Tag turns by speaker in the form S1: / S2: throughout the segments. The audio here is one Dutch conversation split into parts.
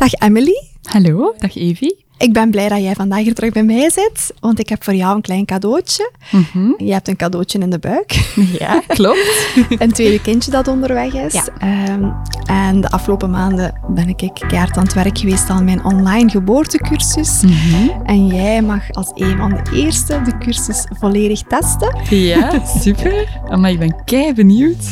S1: Dag Emily.
S2: Hallo, dag Evie.
S1: Ik ben blij dat jij vandaag hier terug bij mij zit, want ik heb voor jou een klein cadeautje.
S2: Mhm.
S1: Je hebt een cadeautje in de buik.
S2: Ja, klopt.
S1: een tweede kindje dat onderweg is.
S2: Ja.
S1: Ehm, en de afgelopen maanden ben ik keihard aan het werk geweest aan mijn online geboortecursus.
S2: Mhm.
S1: En jij mag als een van de eerste de cursus volledig testen.
S2: Ja, super. Maar ik ben kei benieuwd.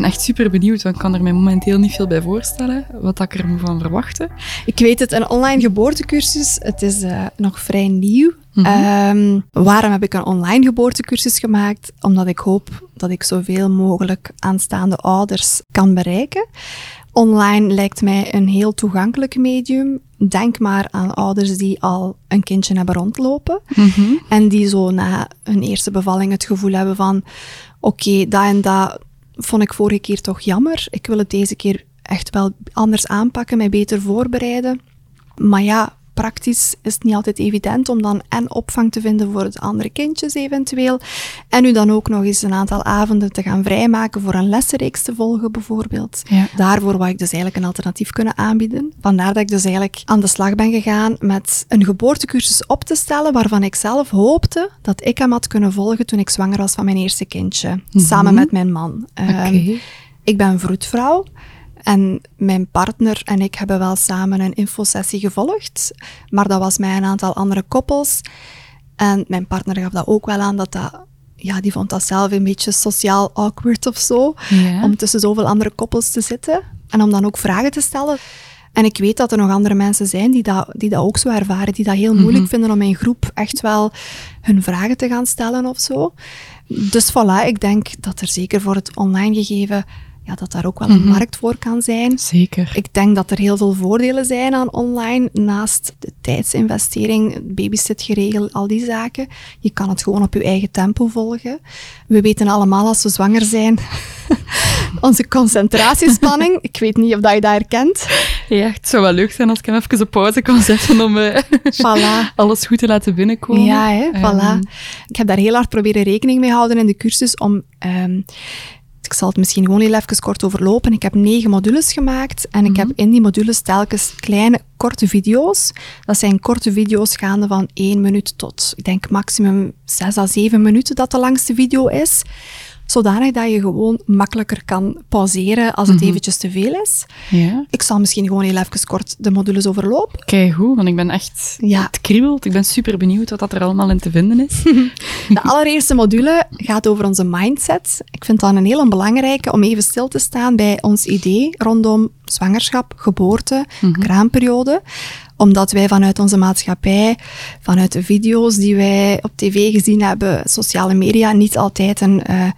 S2: Ben echt super benieuwd, want ik kan er mij momenteel niet veel bij voorstellen wat ik er moet van verwachten.
S1: Ik weet het, een online geboortecursus, het is eh, nog vrij nieuw.
S2: Mhm.
S1: Ehm, waarom heb ik een online geboortecursus gemaakt? Omdat ik hoop dat ik zoveel mogelijk aanstaande ouders kan bereiken. Online lijkt mij een heel toegankelijk medium. Denk maar aan ouders die al een kindje hebben rondlopen.
S2: Mhm.
S1: En die zo na hun eerste bevalling het gevoel hebben van... Oké, dat en dat vond ik vorige keer toch jammer. Ik wil het deze keer echt wel anders aanpakken, mij beter voorbereiden. Maar ja, praktisch is het niet altijd evident om dan en opvang te vinden voor de andere kindjes eventueel. En nu dan ook nog eens een aantal avonden te gaan vrijmaken voor een lessenreeks te volgen bijvoorbeeld.
S2: Ja.
S1: Daarvoor wou ik dus eigenlijk een alternatief kunnen aanbieden. Vandaar dat ik dus eigenlijk aan de slag ben gegaan met een geboortecursus op te stellen waarvan ik zelf hoopte dat ik hem had kunnen volgen toen ik zwanger was van mijn eerste kindje. Samen met mijn man. Ehm, ik ben vroedvrouw. En mijn partner en ik hebben wel samen een infosessie gevolgd. Maar dat was met een aantal andere koppels. En mijn partner gaf dat ook wel aan dat dat... Ja, die vond dat zelf een beetje sociaal awkward of zo.
S2: Ja.
S1: Om tussen zoveel andere koppels te zitten. En om dan ook vragen te stellen. En ik weet dat er nog andere mensen zijn die dat, die dat ook zo ervaren. Die dat heel moeilijk vinden om in groep echt wel hun vragen te gaan stellen of zo. Dus voilà, ik denk dat er zeker voor het online gegeven... Ja, dat daar ook wel een markt voor kan zijn.
S2: Zeker.
S1: Ik denk dat er heel veel voordelen zijn aan online, naast de tijdsinvestering, babysit geregeld, al die zaken. Je kan het gewoon op je eigen tempo volgen. We weten allemaal als we zwanger zijn, onze concentratiespanning. Ik weet niet of dat je dat herkent.
S2: Ja, het zou wel leuk zijn als ik hem even op pauze kon zetten om eh,
S1: Voilà.
S2: alles goed te laten binnenkomen.
S1: Ja, hè,
S2: Ehm,
S1: voilà. Ik heb daar heel hard proberen rekening mee houden in de cursus om... ehm, ik zal het misschien gewoon heel even kort overlopen. Ik heb negen modules gemaakt en ik heb in die modules telkens kleine, korte video's. Dat zijn korte video's gaande van één minuut tot, ik denk, maximum zes à zeven minuten dat de langste video is. Zodanig dat je gewoon makkelijker kan pauzeren als het eventjes te veel is.
S2: Ja.
S1: Ik zal misschien gewoon heel even kort de modules overlopen.
S2: Kijk goed, want ik ben echt...
S1: Ja.
S2: Het kriebelt. Ik ben super benieuwd wat dat er allemaal in te vinden is.
S1: De allereerste module gaat over onze mindset. Ik vind dat een heel belangrijke om even stil te staan bij ons idee rondom zwangerschap, geboorte, kraamperiode omdat wij vanuit onze maatschappij, vanuit de video's die wij op tv gezien hebben, sociale media, niet altijd een, eh,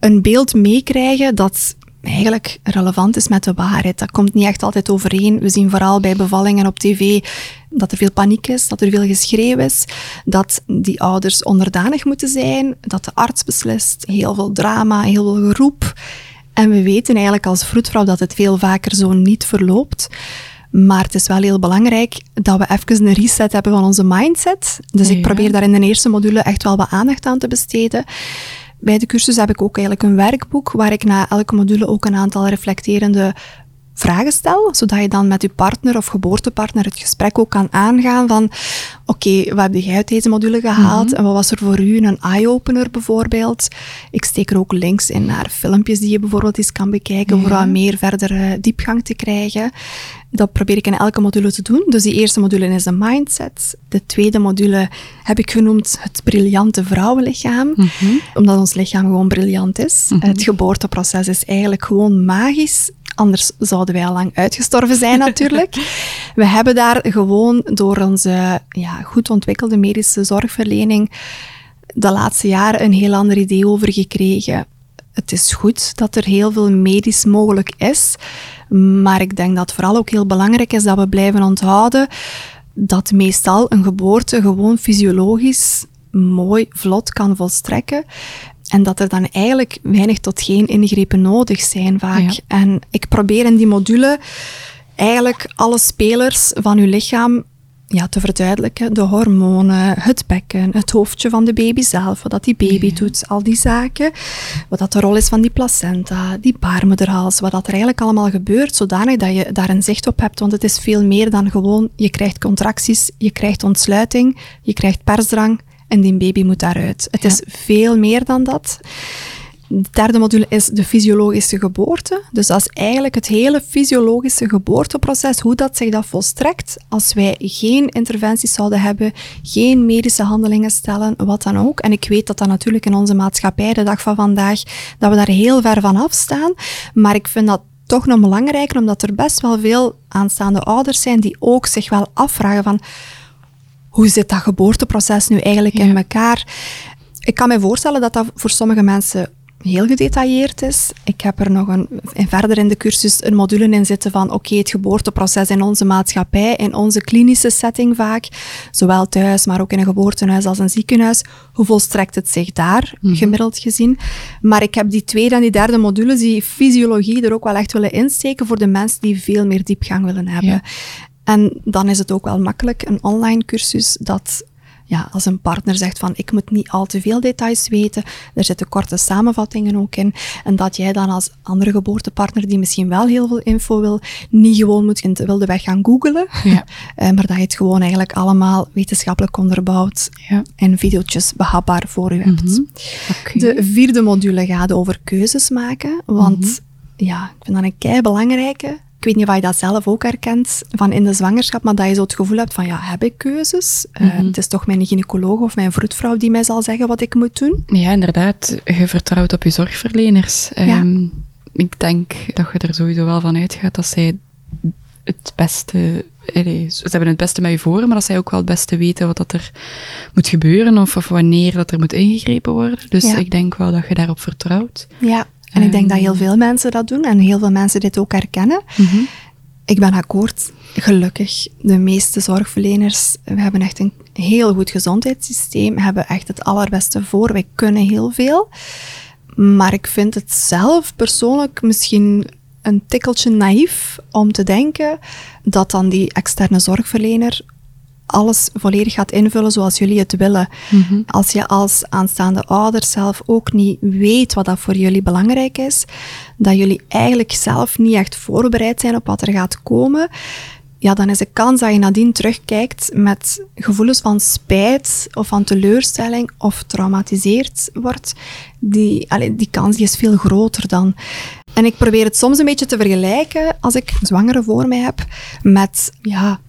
S1: een beeld meekrijgen dat eigenlijk relevant is met de waarheid. Dat komt niet echt altijd overeen. We zien vooral bij bevallingen op tv dat er veel paniek is, dat er veel geschreeuw is, dat die ouders onderdanig moeten zijn, dat de arts beslist, heel veel drama, heel veel geroep. En we weten eigenlijk als vroedvrouw dat het veel vaker zo niet verloopt. Maar het is wel heel belangrijk dat we even een reset hebben van onze mindset. Dus ik probeer daar in de eerste module echt wel wat aandacht aan te besteden. Bij de cursus heb ik ook eigenlijk een werkboek waar ik na elke module ook een aantal reflecterende vragen stel, zodat je dan met je partner of geboortepartner het gesprek ook kan aangaan van oké, wat heb jij uit deze module gehaald en wat was er voor u een eye-opener bijvoorbeeld. Ik steek er ook links in naar filmpjes die je bijvoorbeeld eens kan bekijken voor
S2: Ja.
S1: wat meer verdere diepgang te krijgen. Dat probeer ik in elke module te doen. Dus die eerste module is de mindset. De tweede module heb ik genoemd het briljante vrouwenlichaam. Omdat ons lichaam gewoon briljant is. Het geboorteproces is eigenlijk gewoon magisch. Anders zouden wij al lang uitgestorven zijn natuurlijk. We hebben daar gewoon door onze ja, goed ontwikkelde medische zorgverlening de laatste jaren een heel ander idee over gekregen. Het is goed dat er heel veel medisch mogelijk is, maar ik denk dat vooral ook heel belangrijk is dat we blijven onthouden dat meestal een geboorte gewoon fysiologisch mooi, vlot kan volstrekken. En dat er dan eigenlijk weinig tot geen ingrepen nodig zijn vaak. En ik probeer in die module eigenlijk alle spelers van uw lichaam ja, te verduidelijken. De hormonen, het bekken, het hoofdje van de baby zelf, wat dat die baby doet, al die zaken. Wat dat de rol is van die placenta, die baarmoederhals, wat dat er eigenlijk allemaal gebeurt, zodanig dat je daar een zicht op hebt. Want het is veel meer dan gewoon, je krijgt contracties, je krijgt ontsluiting, je krijgt persdrang en die baby moet daaruit. Het is veel meer dan dat. De derde module is de fysiologische geboorte. Dus dat is eigenlijk het hele fysiologische geboorteproces, hoe dat zich dat volstrekt als wij geen interventies zouden hebben, geen medische handelingen stellen, wat dan ook. En ik weet dat dat natuurlijk in onze maatschappij, de dag van vandaag, dat we daar heel ver van afstaan. Maar ik vind dat toch nog belangrijker, omdat er best wel veel aanstaande ouders zijn die ook zich wel afvragen van hoe zit dat geboorteproces nu eigenlijk in elkaar? Ik kan me voorstellen dat dat voor sommige mensen heel gedetailleerd is. Ik heb er nog een, en verder in de cursus een module in zitten van oké, het geboorteproces in onze maatschappij, in onze klinische setting vaak, zowel thuis, maar ook in een geboortehuis als een ziekenhuis. Hoe volstrekt het zich daar, mhm. gemiddeld gezien? Maar ik heb die tweede en die derde modules, die fysiologie, er ook wel echt willen insteken voor de mensen die veel meer diepgang willen hebben. En dan is het ook wel makkelijk, een online cursus, dat ja, als een partner zegt van ik moet niet al te veel details weten, er zitten korte samenvattingen ook in, en dat jij dan als andere geboortepartner die misschien wel heel veel info wil, niet gewoon moet in de wilde weg gaan googelen, ja. Eh, maar dat je het gewoon eigenlijk allemaal wetenschappelijk onderbouwd ja. en video's behapbaar voor je hebt. Mhm. De vierde module gaat over keuzes maken, want mhm. ja, ik vind dat een kei belangrijke. Ik weet niet of je dat zelf ook herkent van in de zwangerschap, maar dat je zo het gevoel hebt van ja, heb ik keuzes? Eh, mhm. het is toch mijn gynaecoloog of mijn vroedvrouw die mij zal zeggen wat ik moet doen?
S2: Ja, inderdaad. Je vertrouwt op je zorgverleners. Ehm, ik denk dat je er sowieso wel van uitgaat dat zij het beste ze hebben het beste met je voor, maar dat zij ook wel het beste weten wat dat er moet gebeuren of, of wanneer dat er moet ingegrepen worden. Dus ik denk wel dat je daarop vertrouwt.
S1: Ja, en ik denk dat heel veel mensen dat doen en heel veel mensen dit ook herkennen. Mhm. Ik ben akkoord, gelukkig. De meeste zorgverleners, we hebben echt een heel goed gezondheidssysteem, hebben echt het allerbeste voor. Wij kunnen heel veel. Maar ik vind het zelf persoonlijk misschien een tikkeltje naïef om te denken dat dan die externe zorgverlener alles volledig gaat invullen zoals jullie het willen. Mhm. Als je als aanstaande ouder zelf ook niet weet wat dat voor jullie belangrijk is, dat jullie eigenlijk zelf niet echt voorbereid zijn op wat er gaat komen, ja, dan is de kans dat je nadien terugkijkt met gevoelens van spijt of van teleurstelling of traumatiseerd wordt, die, allee, die kans die is veel groter dan. En ik probeer het soms een beetje te vergelijken als ik zwangere voor mij heb met, ja,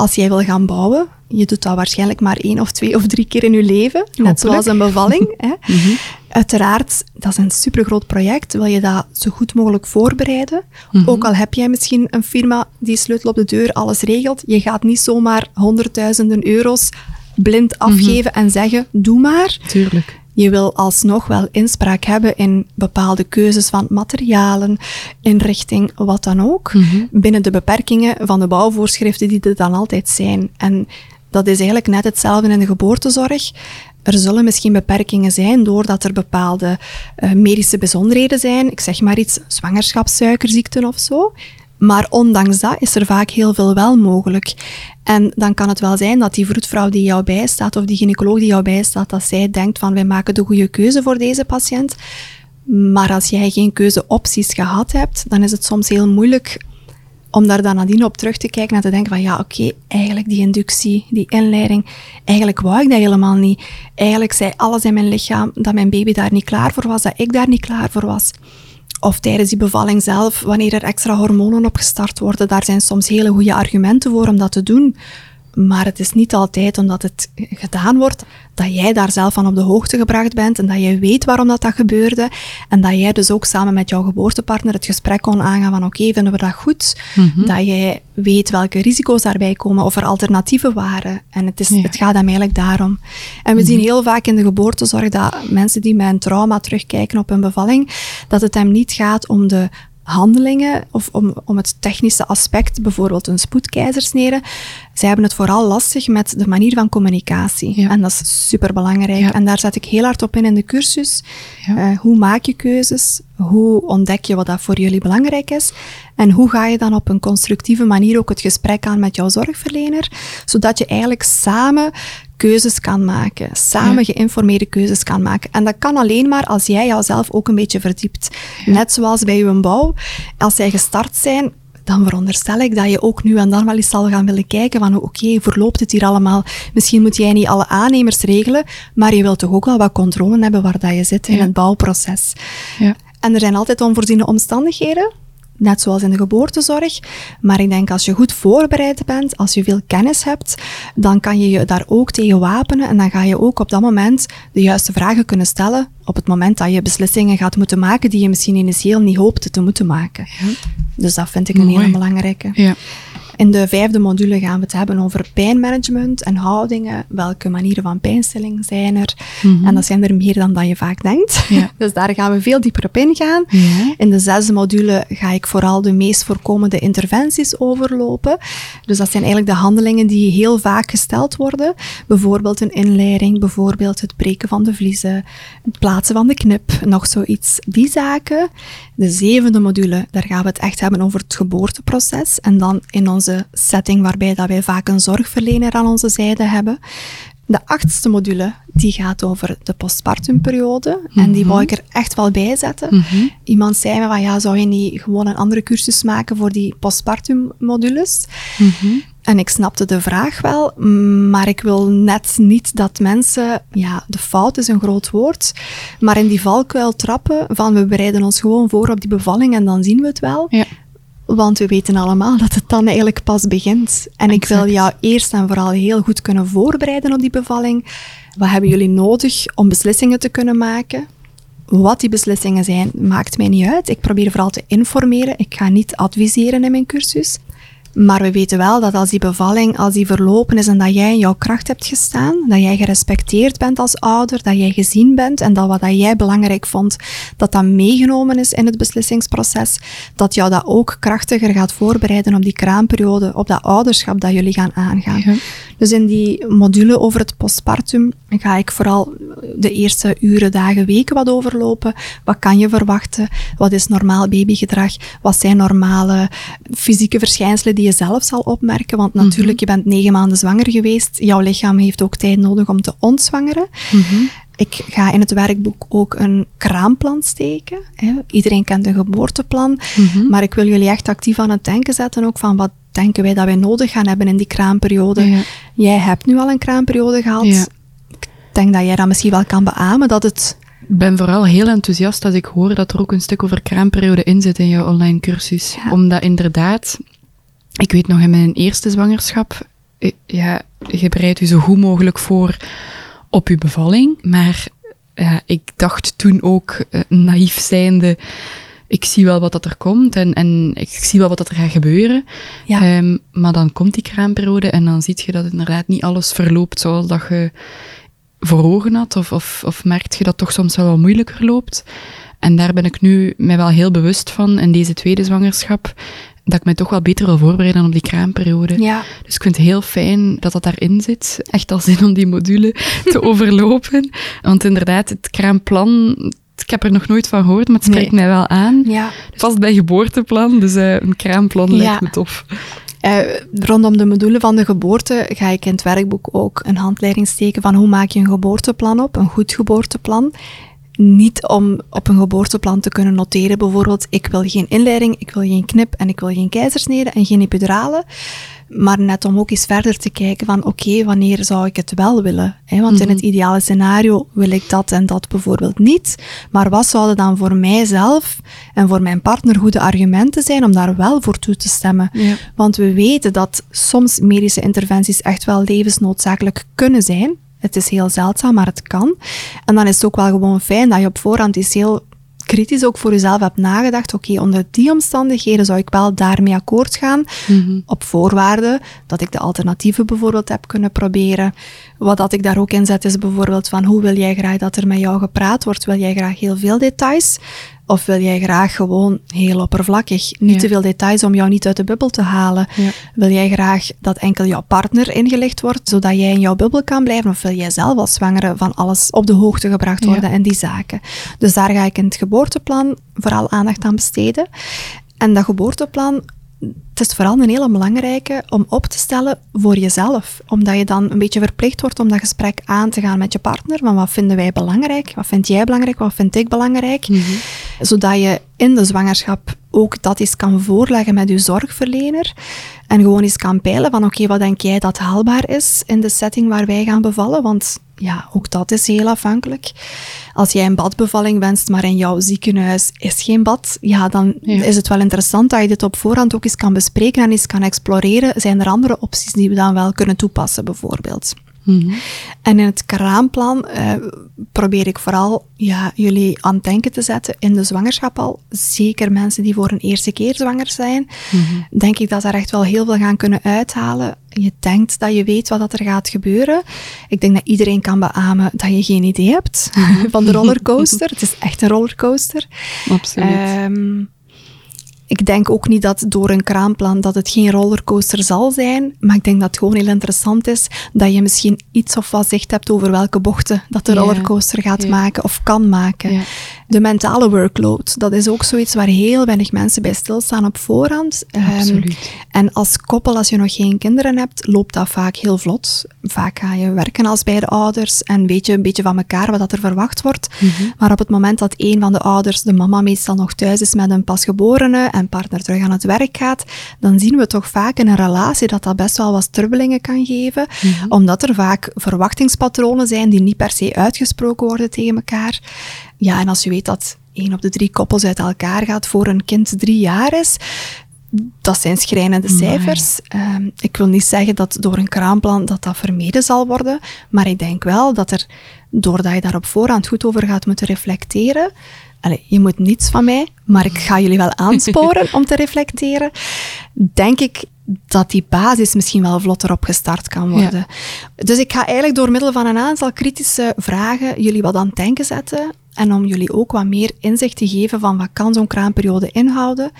S1: als jij wil gaan bouwen, je doet dat waarschijnlijk maar één of twee of drie keer in je leven, net zoals een bevalling. hè. Mhm. Uiteraard, dat is een supergroot project. Wil je dat zo goed mogelijk voorbereiden? Mhm. Ook al heb jij misschien een firma die sleutel op de deur alles regelt, je gaat niet zomaar honderdduizenden euro's blind mhm. afgeven en zeggen, doe maar.
S2: Tuurlijk.
S1: Je wil alsnog wel inspraak hebben in bepaalde keuzes van materialen, inrichting, wat dan ook, mhm. binnen de beperkingen van de bouwvoorschriften die er dan altijd zijn. En dat is eigenlijk net hetzelfde in de geboortezorg. Er zullen misschien beperkingen zijn doordat er bepaalde uh, medische bijzonderheden zijn. Ik zeg maar iets, zwangerschapssuikerziekten of zo. Maar ondanks dat is er vaak heel veel wel mogelijk. En dan kan het wel zijn dat die vroedvrouw die jou bijstaat of die gynaecoloog die jou bijstaat, dat zij denkt van wij maken de goede keuze voor deze patiënt. Maar als jij geen keuzeopties gehad hebt, dan is het soms heel moeilijk om daar dan nadien op terug te kijken en te denken van ja, oké, eigenlijk die inductie, die inleiding, eigenlijk wou ik dat helemaal niet. Eigenlijk zei alles in mijn lichaam dat mijn baby daar niet klaar voor was, dat ik daar niet klaar voor was. Of tijdens die bevalling zelf, wanneer er extra hormonen opgestart worden, daar zijn soms hele goede argumenten voor om dat te doen. Maar het is niet altijd omdat het gedaan wordt, dat jij daar zelf van op de hoogte gebracht bent en dat jij weet waarom dat, dat gebeurde. En dat jij dus ook samen met jouw geboortepartner het gesprek kon aangaan van oké, vinden we dat goed? Mhm. Dat jij weet welke risico's daarbij komen of er alternatieven waren. En het, is, het gaat hem eigenlijk daarom. En we zien mhm. heel vaak in de geboortezorg dat mensen die met een trauma terugkijken op hun bevalling, dat het hem niet gaat om de handelingen of om, om het technische aspect, bijvoorbeeld een spoedkeizersnede. Zij hebben het vooral lastig met de manier van communicatie. En dat is super belangrijk. En daar zet ik heel hard op in in de cursus. Uh, hoe maak je keuzes? Hoe ontdek je wat dat voor jullie belangrijk is? En hoe ga je dan op een constructieve manier ook het gesprek aan met jouw zorgverlener, zodat je eigenlijk samen keuzes kan maken, samen geïnformeerde keuzes kan maken. En dat kan alleen maar als jij jouzelf ook een beetje verdiept. Net zoals bij je bouw, als zij gestart zijn, dan veronderstel ik dat je ook nu en dan wel eens zal gaan willen kijken van oké, okay, verloopt het hier allemaal? Misschien moet jij niet alle aannemers regelen, maar je wilt toch ook wel wat controle hebben waar dat je zit in het bouwproces. Ja. En er zijn altijd onvoorziene omstandigheden net zoals in de geboortezorg. Maar ik denk als je goed voorbereid bent, als je veel kennis hebt, dan kan je je daar ook tegen wapenen en dan ga je ook op dat moment de juiste vragen kunnen stellen op het moment dat je beslissingen gaat moeten maken die je misschien initieel niet hoopte te moeten maken. Ja. Dus dat vind ik een hele belangrijke. Ja. In de vijfde module gaan we het hebben over pijnmanagement en houdingen. Welke manieren van pijnstilling zijn er? Mhm. En dat zijn er meer dan dat je vaak denkt. Ja. dus daar gaan we veel dieper op ingaan. Ja. In de zesde module ga ik vooral de meest voorkomende interventies overlopen. Dus dat zijn eigenlijk de handelingen die heel vaak gesteld worden. Bijvoorbeeld een inleiding, bijvoorbeeld het breken van de vliezen, het plaatsen van de knip, nog zoiets. Die zaken. De zevende module, daar gaan we het echt hebben over het geboorteproces. En dan in onze setting waarbij dat wij vaak een zorgverlener aan onze zijde hebben. De achtste module, die gaat over de postpartumperiode. En die mhm. wou ik er echt wel bij zetten. Mhm. Iemand zei me van, ja, zou je niet gewoon een andere cursus maken voor die postpartummodules? Mm En ik snapte de vraag wel, maar ik wil net niet dat mensen, ja, de fout is een groot woord, maar in die valkuil trappen van we bereiden ons gewoon voor op die bevalling en dan zien we het wel. Ja. Want we weten allemaal dat het dan eigenlijk pas begint. En ik wil jou eerst en vooral heel goed kunnen voorbereiden op die bevalling. Wat hebben jullie nodig om beslissingen te kunnen maken? Wat die beslissingen zijn, maakt mij niet uit. Ik probeer vooral te informeren. Ik ga niet adviseren in mijn cursus. Maar we weten wel dat als die bevalling, als die verlopen is en dat jij in jouw kracht hebt gestaan, dat jij gerespecteerd bent als ouder, dat jij gezien bent en dat wat dat jij belangrijk vond, dat dat meegenomen is in het beslissingsproces, dat jou dat ook krachtiger gaat voorbereiden op die kraamperiode, op dat ouderschap dat jullie gaan aangaan. Dus in die module over het postpartum ga ik vooral de eerste uren, dagen, weken wat overlopen. Wat kan je verwachten? Wat is normaal babygedrag? Wat zijn normale fysieke verschijnselen die je zelf zal opmerken? Want mhm. natuurlijk, je bent negen maanden zwanger geweest. Jouw lichaam heeft ook tijd nodig om te ontzwangeren. Mhm. Ik ga in het werkboek ook een kraamplan steken. Hè. Iedereen kent een geboorteplan. Mhm. Maar ik wil jullie echt actief aan het denken zetten ook van wat denken wij dat wij nodig gaan hebben in die kraamperiode. Jij hebt nu al een kraamperiode gehad. Ja. Ik denk dat jij dat misschien wel kan beamen, dat het...
S2: Ik ben vooral heel enthousiast als ik hoor dat er ook een stuk over kraamperiode in zit in jouw online cursus. Omdat inderdaad, ik weet nog in mijn eerste zwangerschap, eh, ja, je bereidt je zo goed mogelijk voor op je bevalling. Maar ja, ik dacht toen ook, uh, naïef zijnde, ik zie wel wat dat er komt en, en ik zie wel wat dat er gaat gebeuren. Ja. Ehm, maar dan komt die kraamperiode en dan zie je dat inderdaad niet alles verloopt zoals dat je voor ogen had. Of, of, of merk je dat toch soms wel wat moeilijker loopt. En daar ben ik nu mij wel heel bewust van in deze tweede zwangerschap. Dat ik mij toch wel beter wil voorbereiden op die kraamperiode. Ja. Dus ik vind het heel fijn dat dat daarin zit. Echt al zin om die module te overlopen. Want inderdaad, het kraamplan, ik heb er nog nooit van gehoord, maar het spreekt mij wel aan. Ja. Vast bij geboorteplan, dus uh, een kraamplan lijkt me tof.
S1: Uh, rondom de module van de geboorte ga ik in het werkboek ook een handleiding steken van hoe maak je een geboorteplan op, een goed geboorteplan. Niet om op een geboorteplan te kunnen noteren, bijvoorbeeld, ik wil geen inleiding, ik wil geen knip en ik wil geen keizersnede en geen epidurale. Maar net om ook eens verder te kijken van oké, wanneer zou ik het wel willen? Hè? Want in het mhm. ideale scenario wil ik dat en dat bijvoorbeeld niet. Maar wat zouden dan voor mijzelf en voor mijn partner goede argumenten zijn om daar wel voor toe te stemmen? Want we weten dat soms medische interventies echt wel levensnoodzakelijk kunnen zijn. Het is heel zeldzaam, maar het kan. En dan is het ook wel gewoon fijn dat je op voorhand eens heel kritisch ook voor jezelf hebt nagedacht, oké, onder die omstandigheden zou ik wel daarmee akkoord gaan, mhm. op voorwaarde dat ik de alternatieven bijvoorbeeld heb kunnen proberen. Wat dat ik daar ook in zet is bijvoorbeeld van hoe wil jij graag dat er met jou gepraat wordt? Wil jij graag heel veel details? Of wil jij graag gewoon heel oppervlakkig, niet
S2: Ja.
S1: te veel details om jou niet uit de bubbel te halen?
S2: Ja.
S1: Wil jij graag dat enkel jouw partner ingelicht wordt, zodat jij in jouw bubbel kan blijven? Of wil jij zelf als zwangere van alles op de hoogte gebracht worden
S2: Ja.
S1: en die zaken? Dus daar ga ik in het geboorteplan vooral aandacht aan besteden. En dat geboorteplan, het is vooral een hele belangrijke om op te stellen voor jezelf. Omdat je dan een beetje verplicht wordt om dat gesprek aan te gaan met je partner. Van wat vinden wij belangrijk? Wat vind jij belangrijk? Wat vind ik belangrijk? Zodat je in de zwangerschap ook dat eens kan voorleggen met je zorgverlener. En gewoon eens kan peilen van oké, wat denk jij dat haalbaar is in de setting waar wij gaan bevallen? Want ja, ook dat is heel afhankelijk. Als jij een badbevalling wenst, maar in jouw ziekenhuis is geen bad, ja, dan
S2: Ja.
S1: is het wel interessant dat je dit op voorhand ook eens kan bespreken en eens kan exploreren. Zijn er andere opties die we dan wel kunnen toepassen, bijvoorbeeld?
S2: Mhm.
S1: En in het kraamplan eh, probeer ik vooral ja, jullie aan het denken te zetten in de zwangerschap al. Zeker mensen die voor een eerste keer zwanger zijn. Denk ik dat ze er echt wel heel veel gaan kunnen uithalen. Je denkt dat je weet wat dat er gaat gebeuren. Ik denk dat iedereen kan beamen dat je geen idee hebt van de rollercoaster. Het is echt een rollercoaster.
S2: Absoluut.
S1: Ehm, ik denk ook niet dat door een kraamplan dat het geen rollercoaster zal zijn, maar ik denk dat het gewoon heel interessant is dat je misschien iets of wat zicht hebt over welke bochten dat de
S2: Ja.
S1: rollercoaster gaat
S2: Ja.
S1: maken of kan maken.
S2: Ja.
S1: De mentale workload, dat is ook zoiets waar heel weinig mensen bij stilstaan op voorhand. Ehm, en als koppel, als je nog geen kinderen hebt, loopt dat vaak heel vlot. Vaak ga je werken als beide ouders en weet je een beetje van elkaar wat dat er verwacht wordt. Maar op het moment dat een van de ouders, de mama meestal nog thuis is met een pasgeborene en partner terug aan het werk gaat, dan zien we toch vaak in een relatie dat dat best wel wat strubbelingen kan geven. Omdat er vaak verwachtingspatronen zijn die niet per se uitgesproken worden tegen elkaar. Ja, en als je weet dat één op de drie koppels uit elkaar gaat voor een kind drie jaar is, dat zijn schrijnende cijfers. Ehm, ik wil niet zeggen dat door een kraamplan dat dat vermeden zal worden, maar ik denk wel dat er, doordat je daar op voorhand goed over gaat moeten reflecteren, Allee, je moet niets van mij, maar ik ga jullie wel aansporen om te reflecteren. Denk ik dat die basis misschien wel vlotter opgestart kan worden. Dus ik ga eigenlijk door middel van een aantal kritische vragen jullie wat aan het denken zetten en om jullie ook wat meer inzicht te geven van wat kan zo'n kraamperiode inhouden.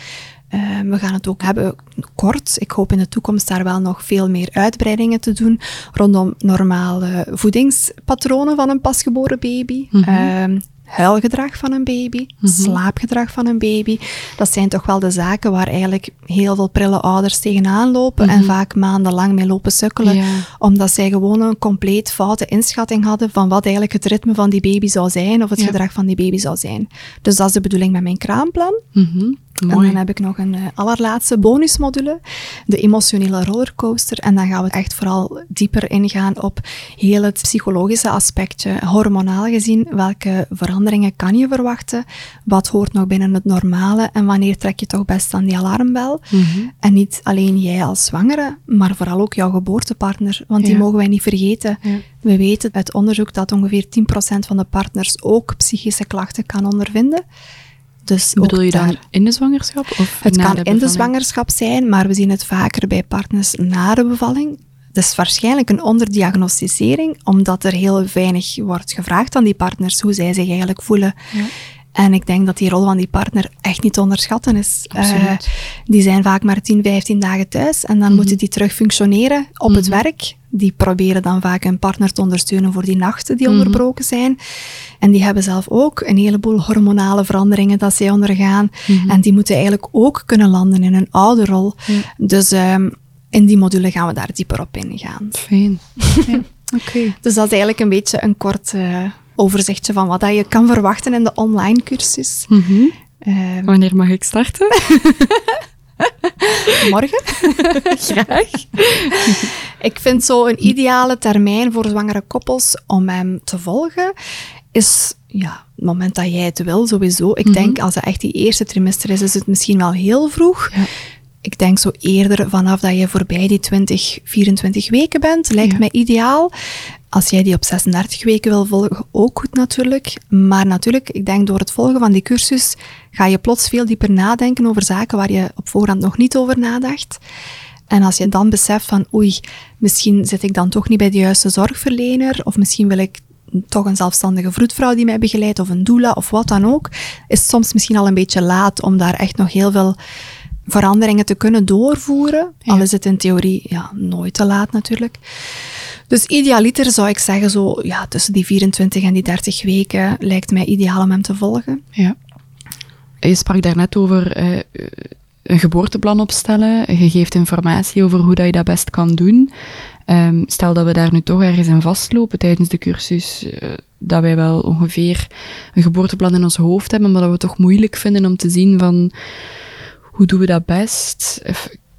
S1: Eh, we gaan het ook hebben kort. Ik hoop in de toekomst daar wel nog veel meer uitbreidingen te doen rondom normale voedingspatronen van een pasgeboren baby. Ehm, huilgedrag van een baby, slaapgedrag van een baby. Dat zijn toch wel de zaken waar eigenlijk heel veel prille ouders tegenaan lopen en vaak maandenlang mee lopen sukkelen,
S2: Ja.
S1: omdat zij gewoon een compleet foute inschatting hadden van wat eigenlijk het ritme van die baby zou zijn of het
S2: Ja.
S1: gedrag van die baby zou zijn. Dus dat is de bedoeling met mijn kraamplan.
S2: Mhm. Mooi.
S1: dan heb ik nog een eh, allerlaatste bonusmodule, de emotionele rollercoaster. En dan gaan we echt vooral dieper ingaan op heel het psychologische aspectje, hormonaal gezien. Welke veranderingen kan je verwachten? Wat hoort nog binnen het normale? En wanneer trek je toch best aan die alarmbel?
S2: Mhm.
S1: En niet alleen jij als zwangere, maar vooral ook jouw geboortepartner. Want die
S2: Ja.
S1: mogen wij niet vergeten.
S2: Ja.
S1: We weten uit onderzoek dat ongeveer 10% van de partners ook psychische klachten kan ondervinden. Dus
S2: Bedoel je dan
S1: daar-
S2: in de zwangerschap? Of
S1: het
S2: na
S1: kan
S2: de
S1: in de zwangerschap zijn, maar we zien het vaker bij partners na de bevalling. Dat is waarschijnlijk een onderdiagnosticering, omdat er heel weinig wordt gevraagd aan die partners hoe zij zich eigenlijk voelen.
S2: Ja.
S1: En ik denk dat die rol van die partner echt niet te onderschatten is. Eh, die zijn vaak maar 10, 15 dagen thuis en dan
S2: Mhm.
S1: moeten die terug functioneren op het werk. Die proberen dan vaak hun partner te ondersteunen voor die nachten die
S2: Mhm.
S1: onderbroken zijn. En die hebben zelf ook een heleboel hormonale veranderingen dat zij ondergaan.
S2: Mhm.
S1: En die moeten eigenlijk ook kunnen landen in een oude rol. Dus ehm, in die module gaan we daar dieper op ingaan.
S2: Fijn. Ja. Oké.
S1: Dus dat is eigenlijk een beetje een kort eh, overzichtje van wat dat je kan verwachten in de online cursus.
S2: Mhm.
S1: Ehm,
S2: Wanneer mag ik starten?
S1: morgen.
S2: Graag.
S1: Ik vind zo een ideale termijn voor zwangere koppels om hem te volgen, is ja, het moment dat jij het wil, sowieso. Ik denk als het echt die eerste trimester is, is het misschien wel heel vroeg.
S2: Ja.
S1: Ik denk zo eerder vanaf dat je voorbij die 20, 24 weken bent, lijkt
S2: Ja.
S1: mij ideaal. Als jij die op 36 weken wil volgen, ook goed natuurlijk. Maar natuurlijk, ik denk door het volgen van die cursus ga je plots veel dieper nadenken over zaken waar je op voorhand nog niet over nadacht. En als je dan beseft van, oei, misschien zit ik dan toch niet bij de juiste zorgverlener, of misschien wil ik toch een zelfstandige vroedvrouw die mij begeleidt, of een doula, of wat dan ook, is soms misschien al een beetje laat om daar echt nog heel veel veranderingen te kunnen doorvoeren. Al is het in theorie ja, nooit te laat natuurlijk. Dus idealiter zou ik zeggen, zo ja, tussen die 24 en die 30 weken lijkt mij ideaal om hem te volgen.
S2: Ja. Je sprak daarnet over eh, een geboorteplan opstellen. Je geeft informatie over hoe dat je dat best kan doen. Um, stel dat we daar nu toch ergens in vastlopen tijdens de cursus, uh, dat wij wel ongeveer een geboorteplan in ons hoofd hebben, maar dat we het toch moeilijk vinden om te zien van hoe doen we dat best?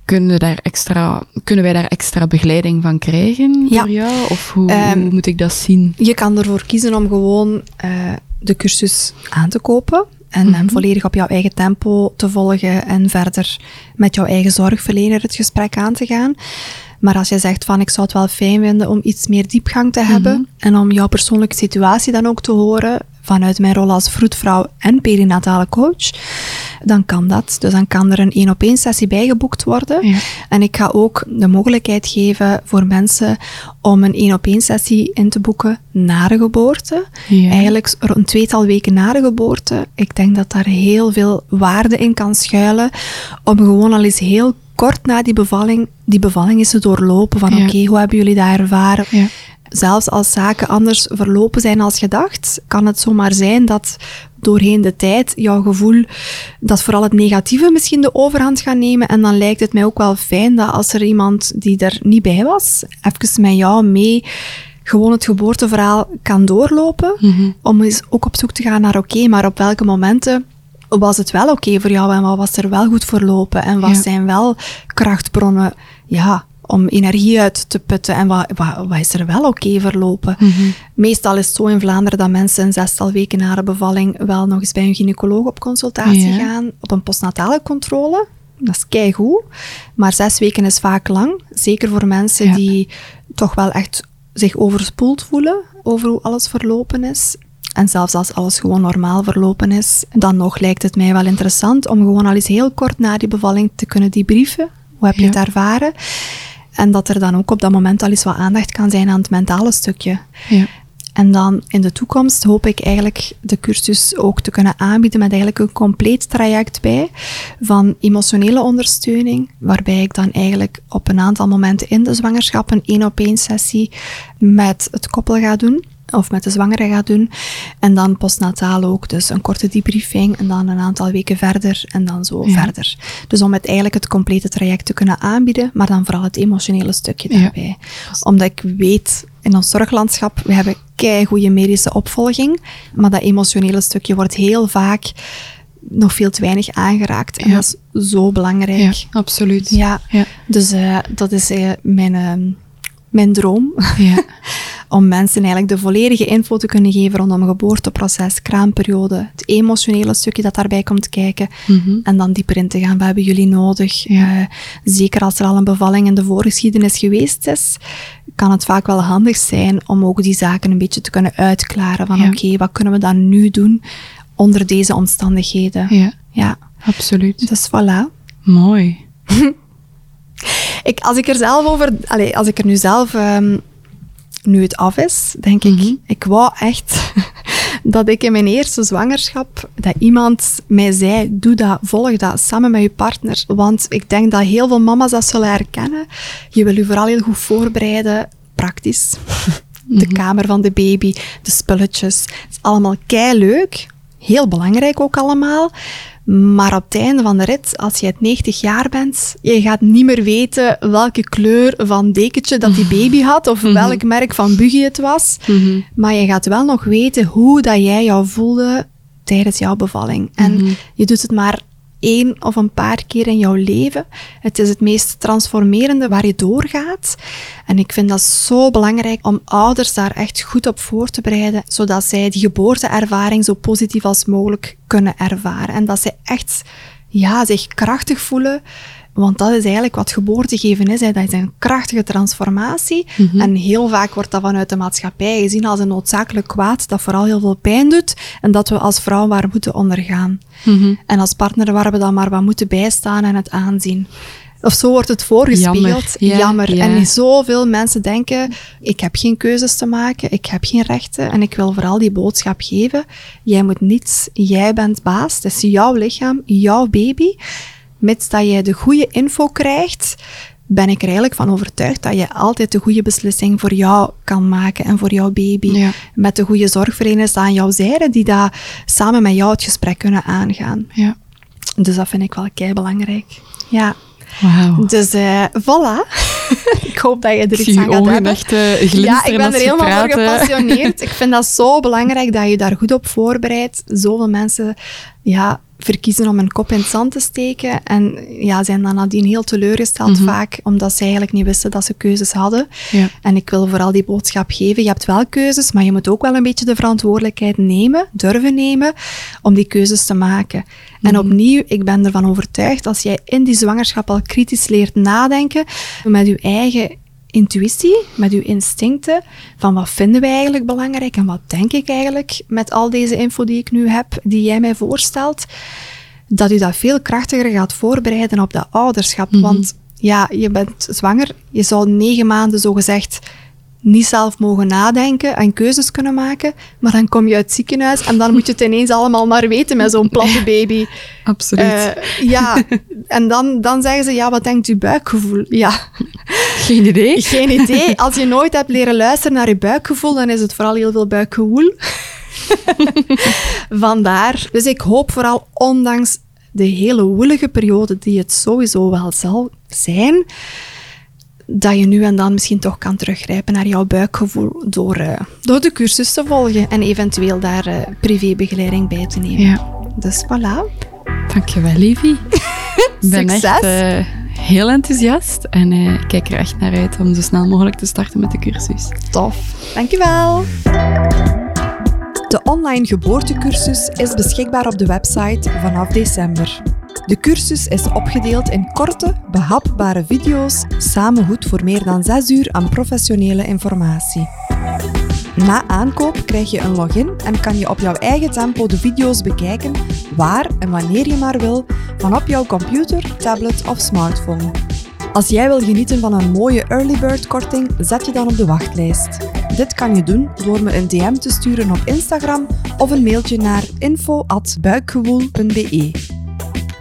S2: kunnen, daar extra, kunnen wij daar extra begeleiding van krijgen ja. door jou? Of hoe, um, hoe, moet ik dat zien?
S1: Je kan ervoor kiezen om gewoon uh, de cursus aan te kopen en mm hem volledig op jouw eigen tempo te volgen en verder met jouw eigen zorgverlener het gesprek aan te gaan. Maar als je zegt van ik zou het wel fijn vinden om iets meer diepgang te hebben mm -hmm. en om jouw persoonlijke situatie dan ook te horen vanuit mijn rol als vroedvrouw en perinatale coach, dan kan dat. Dus dan kan er een één op één sessie bijgeboekt worden. Ja. En ik ga ook de mogelijkheid geven voor mensen om een één op één sessie in te boeken na de geboorte. Ja. Eigenlijk een tweetal weken na de geboorte. Ik denk dat daar heel veel waarde in kan schuilen om gewoon al eens heel kort na die bevalling, die bevalling is te doorlopen van ja. oké, okay, hoe hebben jullie dat ervaren? Ja. Zelfs als zaken anders verlopen zijn als gedacht, kan het zomaar zijn dat doorheen de tijd jouw gevoel dat vooral het negatieve misschien de overhand gaat nemen. En dan lijkt het mij ook wel fijn dat als er iemand die er niet bij was, even met jou mee gewoon het geboorteverhaal kan doorlopen. Mm -hmm. Om eens ook op zoek te gaan naar oké, okay, maar op welke momenten was het wel oké okay voor jou en wat was er wel goed verlopen en wat ja. zijn wel krachtbronnen ja, om energie uit te putten en wat, wat, wat is er wel oké okay verlopen. Mm -hmm. Meestal is het zo in Vlaanderen dat mensen een zestal weken na de bevalling wel nog eens bij een gynaecoloog op consultatie gaan, op een postnatale controle. Dat is keigoed, maar zes weken is vaak lang. Zeker voor mensen ja. die toch wel echt zich overspoeld voelen over hoe alles verlopen is. En zelfs als alles gewoon normaal verlopen is, dan nog lijkt het mij wel interessant om gewoon al eens heel kort na die bevalling te kunnen debriefen. Hoe heb je ja. het ervaren? En dat er dan ook op dat moment al eens wat aandacht kan zijn aan het mentale stukje. Ja. En dan in de toekomst hoop ik eigenlijk de cursus ook te kunnen aanbieden met eigenlijk een compleet traject bij van emotionele ondersteuning, waarbij ik dan eigenlijk op een aantal momenten in de zwangerschap een één op één sessie met het koppel ga doen of met de zwangere gaat doen. En dan postnataal ook, dus een korte debriefing en dan een aantal weken verder en dan zo ja. verder. Dus om het eigenlijk het complete traject te kunnen aanbieden, maar dan vooral het emotionele stukje daarbij. Ja. Omdat ik weet, in ons zorglandschap, we hebben kei goede medische opvolging, maar dat emotionele stukje wordt heel vaak nog veel te weinig aangeraakt. En ja. dat is zo belangrijk.
S2: Ja, absoluut.
S1: Ja, ja. dus uh, dat is uh, mijn... Uh, mijn droom. Ja. om mensen eigenlijk de volledige info te kunnen geven rondom geboorteproces, kraamperiode, het emotionele stukje dat daarbij komt kijken. Mm -hmm. En dan dieper in te gaan. Wat hebben jullie nodig? Ja. Uh, zeker als er al een bevalling in de voorgeschiedenis geweest is, kan het vaak wel handig zijn om ook die zaken een beetje te kunnen uitklaren. Van ja. oké, okay, wat kunnen we dan nu doen onder deze omstandigheden?
S2: Ja, ja. absoluut.
S1: Dus voilà.
S2: Mooi.
S1: ik, als ik er zelf over, allez, als ik er nu zelf um, nu het af is, denk mm -hmm. ik, ik wou echt dat ik in mijn eerste zwangerschap, dat iemand mij zei, doe dat, volg dat, samen met je partner. Want ik denk dat heel veel mama's dat zullen herkennen. Je wil je vooral heel goed voorbereiden, praktisch. De mm -hmm. kamer van de baby, de spulletjes. Het is allemaal kei leuk. Heel belangrijk ook allemaal. Maar op het einde van de rit, als je 90 jaar bent, je gaat niet meer weten welke kleur van dekentje dat die baby had, of mm -hmm. welk merk van buggy het was. Mm -hmm. Maar je gaat wel nog weten hoe dat jij jou voelde tijdens jouw bevalling. En mm -hmm. je doet het maar één of een paar keer in jouw leven. Het is het meest transformerende waar je doorgaat. En ik vind dat zo belangrijk om ouders daar echt goed op voor te bereiden, zodat zij die geboorteervaring zo positief als mogelijk kunnen ervaren. En dat zij echt ja, zich krachtig voelen. Want dat is eigenlijk wat geboorte geven is. Hè. Dat is een krachtige transformatie. Mm -hmm. En heel vaak wordt dat vanuit de maatschappij gezien als een noodzakelijk kwaad dat vooral heel veel pijn doet en dat we als vrouw maar moeten ondergaan. Mm -hmm. En als partner waar we dan maar wat moeten bijstaan en het aanzien. Of zo wordt het voorgespeeld.
S2: Jammer,
S1: Jammer.
S2: ja, ja.
S1: En zoveel mensen denken, ik heb geen keuzes te maken, ik heb geen rechten. En ik wil vooral die boodschap geven. Jij moet niets, jij bent baas. Het is jouw lichaam, jouw baby. Mits dat jij de goede info krijgt, ben ik er eigenlijk van overtuigd dat je altijd de goede beslissing voor jou kan maken en voor jouw baby.
S2: Ja.
S1: Met de goede zorgverleners aan jouw zijde, die daar samen met jou het gesprek kunnen aangaan.
S2: Ja.
S1: Dus dat vind ik wel kei belangrijk. Ja.
S2: Wauw.
S1: Dus eh voilà. ik hoop dat je er iets aan gaat hebben.
S2: echt eh,
S1: Ja, ik ben er helemaal
S2: praat,
S1: voor gepassioneerd. ik vind dat zo belangrijk dat je daar goed op voorbereidt. Zoveel mensen ja, verkiezen om een kop in het zand te steken en ja, zijn dan nadien heel teleurgesteld
S2: Mhm.
S1: vaak, omdat ze eigenlijk niet wisten dat ze keuzes hadden.
S2: Ja.
S1: En ik wil vooral die boodschap geven. Je hebt wel keuzes, maar je moet ook wel een beetje de verantwoordelijkheid nemen, durven nemen, om die keuzes te maken. En opnieuw, ik ben ervan overtuigd, als jij in die zwangerschap al kritisch leert nadenken, met je eigen intuïtie, met uw instincten, van wat vinden wij eigenlijk belangrijk en wat denk ik eigenlijk met al deze info die ik nu heb, die jij mij voorstelt, dat u dat veel krachtiger gaat voorbereiden op dat ouderschap. Want ja, je bent zwanger, je zou negen maanden zogezegd niet zelf mogen nadenken en keuzes kunnen maken, maar dan kom je uit het ziekenhuis en dan moet je het ineens allemaal maar weten met zo'n platte baby.
S2: Absoluut.
S1: Eh, ja, en dan, dan zeggen ze, ja, wat denkt uw buikgevoel? Ja,
S2: Geen idee.
S1: geen idee. Als je nooit hebt leren luisteren naar je buikgevoel, dan is het vooral heel veel buikgewoel. Vandaar. Dus ik hoop vooral, ondanks de hele woelige periode die het sowieso wel zal zijn, dat je nu en dan misschien toch kan teruggrijpen naar jouw buikgevoel door, eh, door de cursus te volgen en eventueel daar eh, privébegeleiding bij te nemen.
S2: Ja.
S1: Dus voilà.
S2: Dankjewel, Livie. Ik ben
S1: Succes.
S2: echt heel enthousiast en eh, ik kijk er echt naar uit om zo snel mogelijk te starten met de cursus.
S1: Tof. Dankjewel. De online geboortecursus is beschikbaar op de website vanaf december. De cursus is opgedeeld in korte, behapbare video's, samen goed voor meer dan 6 uur aan professionele informatie. Na aankoop krijg je een login en kan je op jouw eigen tempo de video's bekijken, waar en wanneer je maar wil, van op jouw computer, tablet of smartphone. Als jij wil genieten van een mooie early bird korting, zet je dan op de wachtlijst. Dit kan je doen door me een DM te sturen op Instagram of een mailtje naar info@buikgewoel.be.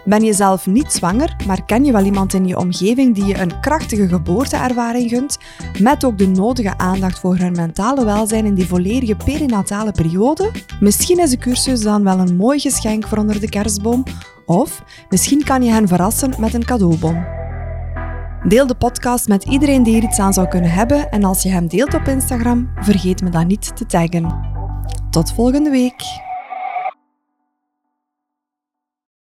S1: Ben je zelf niet zwanger, maar ken je wel iemand in je omgeving die je een krachtige geboorteervaring gunt, met ook de nodige aandacht voor hun mentale welzijn in die volledige perinatale periode? Misschien is de cursus dan wel een mooi geschenk voor onder de kerstboom, of misschien kan je hen verrassen met een cadeaubon. Deel de podcast met iedereen die er iets aan zou kunnen hebben en als je hem deelt op Instagram, vergeet me dan niet te taggen. Tot volgende week.